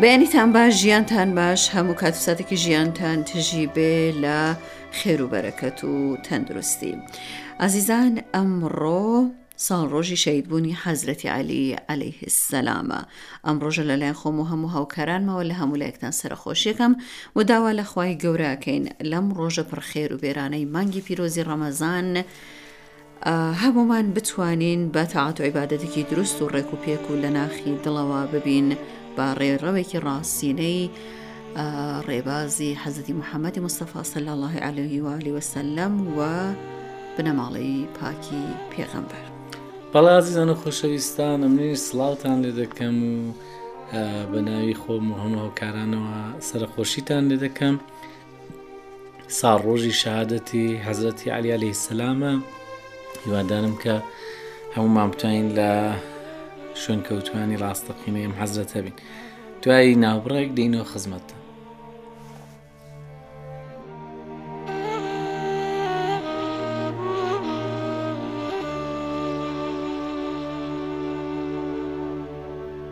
بەیانیتان باش ژیانتان باش هەموو کات و ساتێکی ژیانتان تژی بێ لە خێر و بەرەکەت و تەندروستی ئازیزان ئەمڕۆ ساڵ ڕۆژی شەیدبوونی حەزرەتی علی عليه السلامە ئەم ڕۆژە لەلایەن خۆم و هەموو هاوکارانمەوە لە هەموو لایەکتان سەرخۆشیەکەم و داوا لە خوای گەوراکەین لەم ڕۆژە پڕخێر و بێرانەی مانگی پیرۆزی ڕەمەزان هەموومان بتوانین بە تاعەت و عیبادەتێکی دروست و ڕێک و پێک و لە ناخی دڵەوە ببین بە ڕێڕەوێکی ڕاستینەی ڕێبازی حەزەتی محەممەدی مستەفا سەل الله عليه وعالی وسلم و بنەماڵەی پاکی پێغەمبەر بەڵازیزانە خۆشەویستانم نوێ سلااوان لێ دەکەم و بە ناوی خۆم و هەموو هۆکارانەوە سەرخۆشیتان لێ دەکەم ساڵ ڕۆژی شەهادەتی حەزرەتی عەلی عەلەیهی سەلامە هیوادارم کە هەموومان بتوانین لە شوێن کەوتوانی ڕاستەقینەی ئەم حەزرەتە بین دوایی ناوبڕێک دینەوە خزمەتە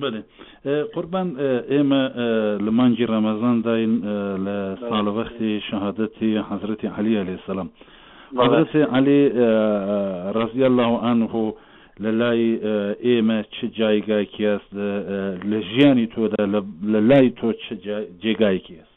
بەلێ قوربان ئێمە لە مانگی رەمەزان داین لە سالڤەختی شەهادەتی حەزرەتی عەلی عەلەیه سەلام حەزرەتی عەلی رەزی اللە عنه لە لای ئێمە چ جایگایکی هەست لە ژیانی تۆدا لە لای تۆ چ جێگایکی هەست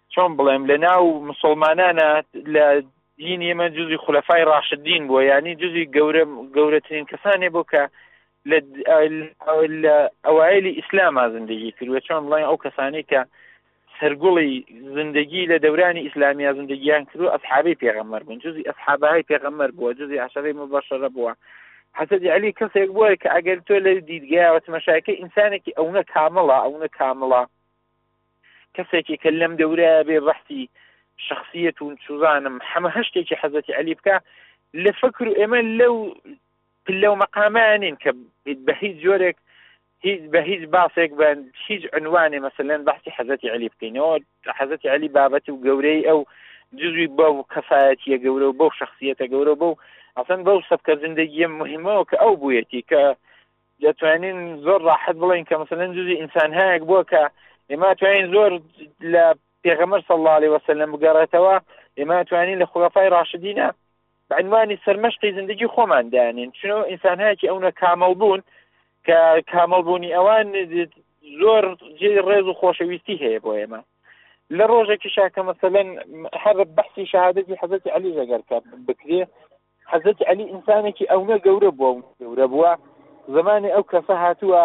چۆن بڵێم لە ناو مسلمانانە لە دینی من جزی خولەفای ڕاشدین بووە یعنی جزی گەورە گەورەترین کەسانێ بۆ کە لە ئەوایلی ئیسلاما زندگی کردوە چۆن بڵێن ئەو کەسانی کە سەرگوڵی زندگی لە دەورانی ئیسلامیا زندگیان کرد و ئەسحابی پێغەمەر بوون جزی ئەسحابهای پێغەمەر بووە جزی عشرەی مبەشرە بووە حەسەدی علی کەسێک بووە کە ئەگەر تۆ لە دیدگایەوە تمەشاکە ئینسانێکی ئەوە کامڵە ئەوە کامڵە کەسێکی کە لەم دەورایە بێ بەحسی شخصیت و چوزانم حەمە هەشتێکی حەزەتی علی بکە لە فکر و ئێمە لەو پلە و مەقامیان نین کە بە هیچ جۆرێک هیچ بە هیچ باسێک بە هیچ عنوانێ مەسەلەن بەحسی حەزەتی علی بکەینەوە حەزەتی علی بابەتی و گەورەی ئەو جزوی بە و کەسایەتیە گەورە و بەو شخصیتە گەورە بە و ئەسن بەو سەبکە زندگیە مهمەوە کە ئەو بوویەتی کە دەتوانین زۆر ڕاحەت بڵێین کە مەسەلەن جزی ئینسان هەیەک بووە کە ئێمە توانین زۆر لە پێغەمەر سەڵالی وەسەلم بگەڕێتەوە ئێمە توانین لە خۆفای ڕاشدینە بەعنوانی سەرمەشقی زیندگی خۆمان دانین چون ئینسان هەیەکی ئەوە کامەڵ بوون کە کامەڵ بوونی ئەوان زۆر جێ ڕێز و خۆشەویستی هەیە بۆ ئێمە لە ڕۆژێکی شاکە مەسەلەن هەر بەحسی شهادەتی حەزەتی علی ژەگەر کە بکرێ حەزرەتی عەلی ئینسانێکی ئەونە گەورە بووە و گەورە بووە زمانی ئەو کەسە هاتووە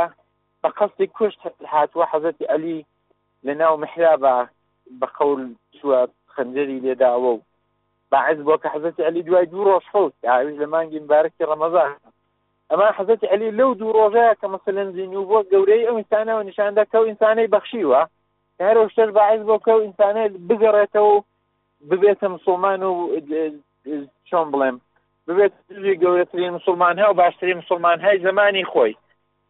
بە قەستی کوشت هاتووە حەزرەتی عەلی لە ناو محرابە بە قەول چووە خەنجەری لێداوە و باعث بووە کە حەزرەتی عەلی دوای دوو ڕۆژ فەوت ئاویش لە مانگی مبارەکی ڕەمەزان ئەما حەزرەتی عەلی لەو دوو ڕۆژەیە کە مەسەلەن زینوو بووە گەورەی ئەو ئینسانەوە نیشاندا کە و ئینسانەی بەخشیوە هەرۆشتر باعث بۆ کە و ئینسانە بگەڕێتەوە ببێتە مسلمان و چۆن بڵێم ببێت دژی گەورەترین مسلمان ها و باشترین مسلمان های زمانی خۆی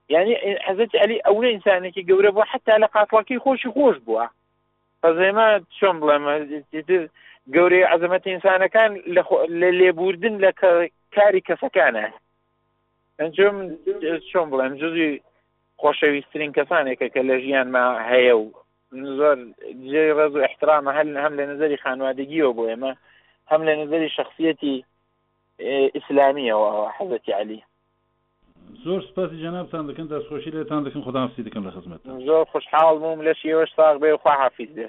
یعنی حەزت علی ئەو ئینسانێکی گەورە بوو حتا لە قاتڵەکەی خۆشی خۆش بووە فەزێمە چۆن بڵێم گەورەی عزمەت ئینسانەکان لە لێبوردن لە کاری کەسەکانە ئەنجم چۆن بڵێم جزی خۆشەویستترین کەسانێکە کە لە ژیانما هەیە و زۆر جێی ڕێز و احترامە هەل هەم لە نظری خانوادگیەوە بۆ ئێمە هەم لە نظری شخصیەتی ئیسلامیەوە حەزەتی علی زۆر سپاسی جەنابتان دەکەن دەستخۆشی لێتان دەکەن خداحافزی دەکەم لە خزمەت زۆر خوشحاڵ بووم لەش ئێوەش ساغ بێ و خواحافیز بێ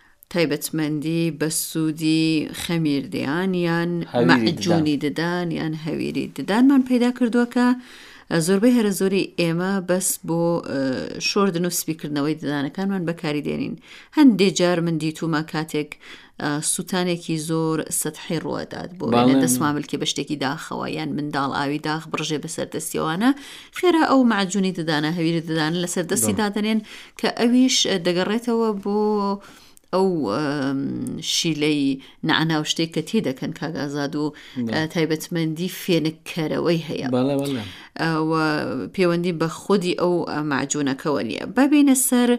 تایبەتمەندی بەسوودی خەمیر ددان یان مەعجونی ددان یان هەویری ددانمان پەیدا کردووە کە زۆربەی هەرە زۆری ئێمە بەس بۆ شۆردن و سپیکردنەوەی ددانەکانمان بەکاری دێنین هەندێ جار من دیتومە کاتێک سووتانێکی زۆر سەحی ڕوەدات بۆ دەستمان ملکی بە شتێکی داخەوە یان منداڵ ئاوی داخ بڕژێ بەسەر دەستیەوانە خێرا ئەو معجونی ددانە هەویری ددان لەسەر دەستی دادنێن کە ئەویش دەگەڕێتەوە بۆ ئەو شیلەی نەعنا و شتێک کە تێ دەکەن کاگازاد و تایبەتمەندی فێنککەرەوەی هەیە پێوەندی بە خودی ئەو ماجوونەکەەوە نیە ببینە سەر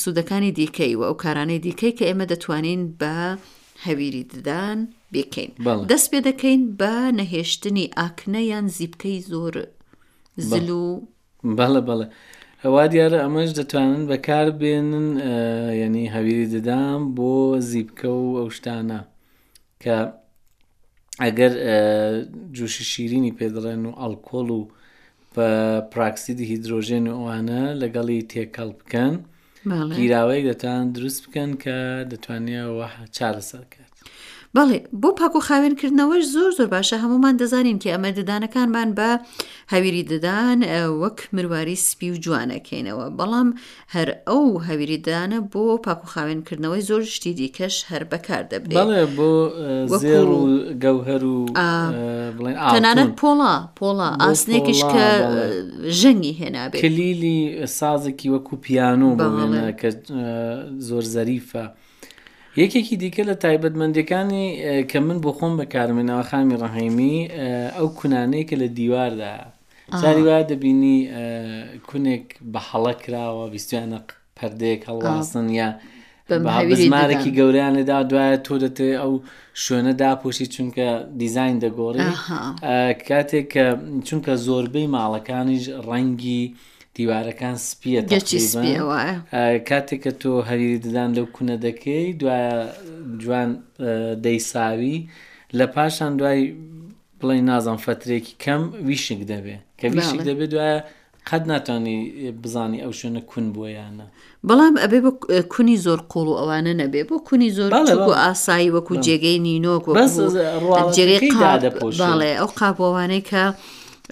سوودەکانی دیکەی و ئەو کارانەی دیکەی کە ئێمە دەتوانین بە هەویری ددان بکەین دەست پێ دەکەین بە نەهێشتنی ئاکنە یان زیبکەی زۆر زل و بەڵێ بەڵێ وا دیارە ئەمەش دەتوانن بەکار بێنن یعنی هەویری دەدام بۆ زیبکە و ئەو شتانە کە ئەگەر جوشی شیرینی پێ دەڵێن و ئەلکۆڵ و بە پراکسیدی هیدرۆژێن و ئەوانە لەگەڵی تێکەڵ بکەن. گیراوەیەک دەتوان دروست بکەن کە دەتوانێەوە چارەسەرکات بەڵێ بۆ پاک و خاوێنکردنەوەش زۆر زۆر باشە هەمومان دەزانین کە ئەمە ددانەکانمان بە هەویری ددان وەک مرواری سپی و جوانەکەینەوە بەڵام هەر ئەو هەویری دانە بۆ پاک و خاوێنکردنەوەی زۆر شتی دیکەش هەر بەکار دەبێت بۆ زێر و گەوهر و تەنانەت پۆڵا پۆڵا ئاسنێکیش کە ژەنگی هێنابێت کلیلی سازێکی وەکو پیانۆ بەڵێ کە زۆر زەریفە یەکێکی دیکە لە تایبەتمەندەکانی کە من بۆ خۆم بەکارمە ناوخامی ڕەحیمی ئەو کونانەیە کە لە دیواردا ساری وا دەبینی کونێک بە حەڵە کراوە بیستیانە پەردەیەک هەڵواسن یا بزمارێکی گەوریان لێدا دوایە تۆ دەتێ ئەو شوێنە داپۆشی چونکە دیزین دەگۆڕی کاتێک کە چونکە زۆربەی ماڵەکانیش ڕەنگی دیوارەکان سپیە کاتێک کە تۆ هەریری ددان لەو کونە دەکەی دوایە جوان دەیساوی لە پاشان دوای بڵێ نازان فترێکی کەم ویشک دەبێ کە ویشک دەبێت دوایە قەت ناتوانی بزانی ئەو شوێنە کون بووە یان نە. بەڵام ئەبێ بۆ کونی زۆر قوڵ و ئەوانە نەبێ بۆ کونی زۆر بەڵێ، چووک و بەڵێ. ئاسایی وەکو بەڵێ. جێگەی نینۆک بەس وەکو ز- جێگەی ڕواڵەتەکەی قاپ دادەپۆشێ. بەڵێ ئەو قاپوەوانەی کە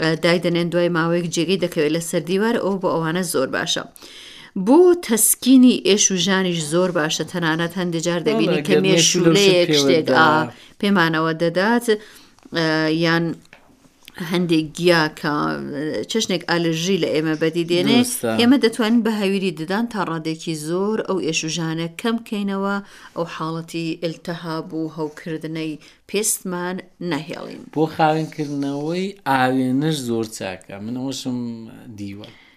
ە، دایدەنێن دوای ماوەیەک جێگەی دەکەوێت لەسەر دیوار ئەوە بۆ ئەوانە زۆر باشە بۆ تەسکینی ئێش و ژانیش زۆر باشە تەنانەت هەندێ جار بەڵێ، دەبینی کە گەر مێشوولەیەک مێشوولەیەک شتێک شتێک پێوەت دا. ئا پێمانەوە دەدات ە، یان هەندێک گیا کە چشنێک ئالژی لە ئێمە بەدی دێنێ ئێمە دەتوانین بە هەویری ددان تا ڕادێکی زۆر ئەو ئێشوژانە کەم بکەینەوە ئەو حاڵەتی ئلتەهاب و هەوکردنەی پێستمان نەهێڵین بۆ خاوێنکردنەوەی ئاوێنەش زۆر چاکە منەوەشم دیوە.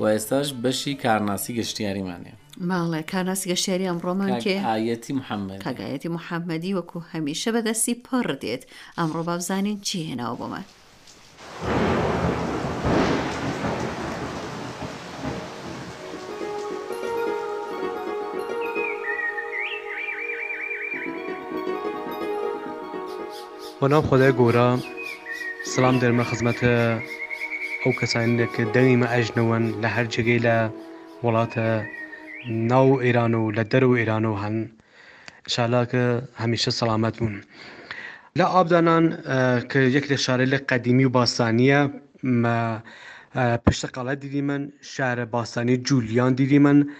و ئێستاش بەشی کارناسی گەشتیاریمانێ ماڵێ کارناسی گەشتیاری ئەمڕۆمان کێ ئاەتی محەممەد کاگایەتی محەممەدی وەکو هەمیشە بەدەستی پڕ دێت ئەمڕۆ بابزانین چی هێناوە بۆمان. بەناو خودای گەورە سڵام دەرمە خزمەتە ئەو کەسانە کە دەنگمە ئەژنەوەن لە هەر جێگەی لە وڵاتە ناو ئێران و لە دەر و ئێران و هەن شالاکە هەمیشە سەڵامەت بوون لە ئابدانان کە یەک لە شارە لە قەدیمی و باستانیە پشتەقاڵە دیریمەن شارە باستانی جولیان دیریمەن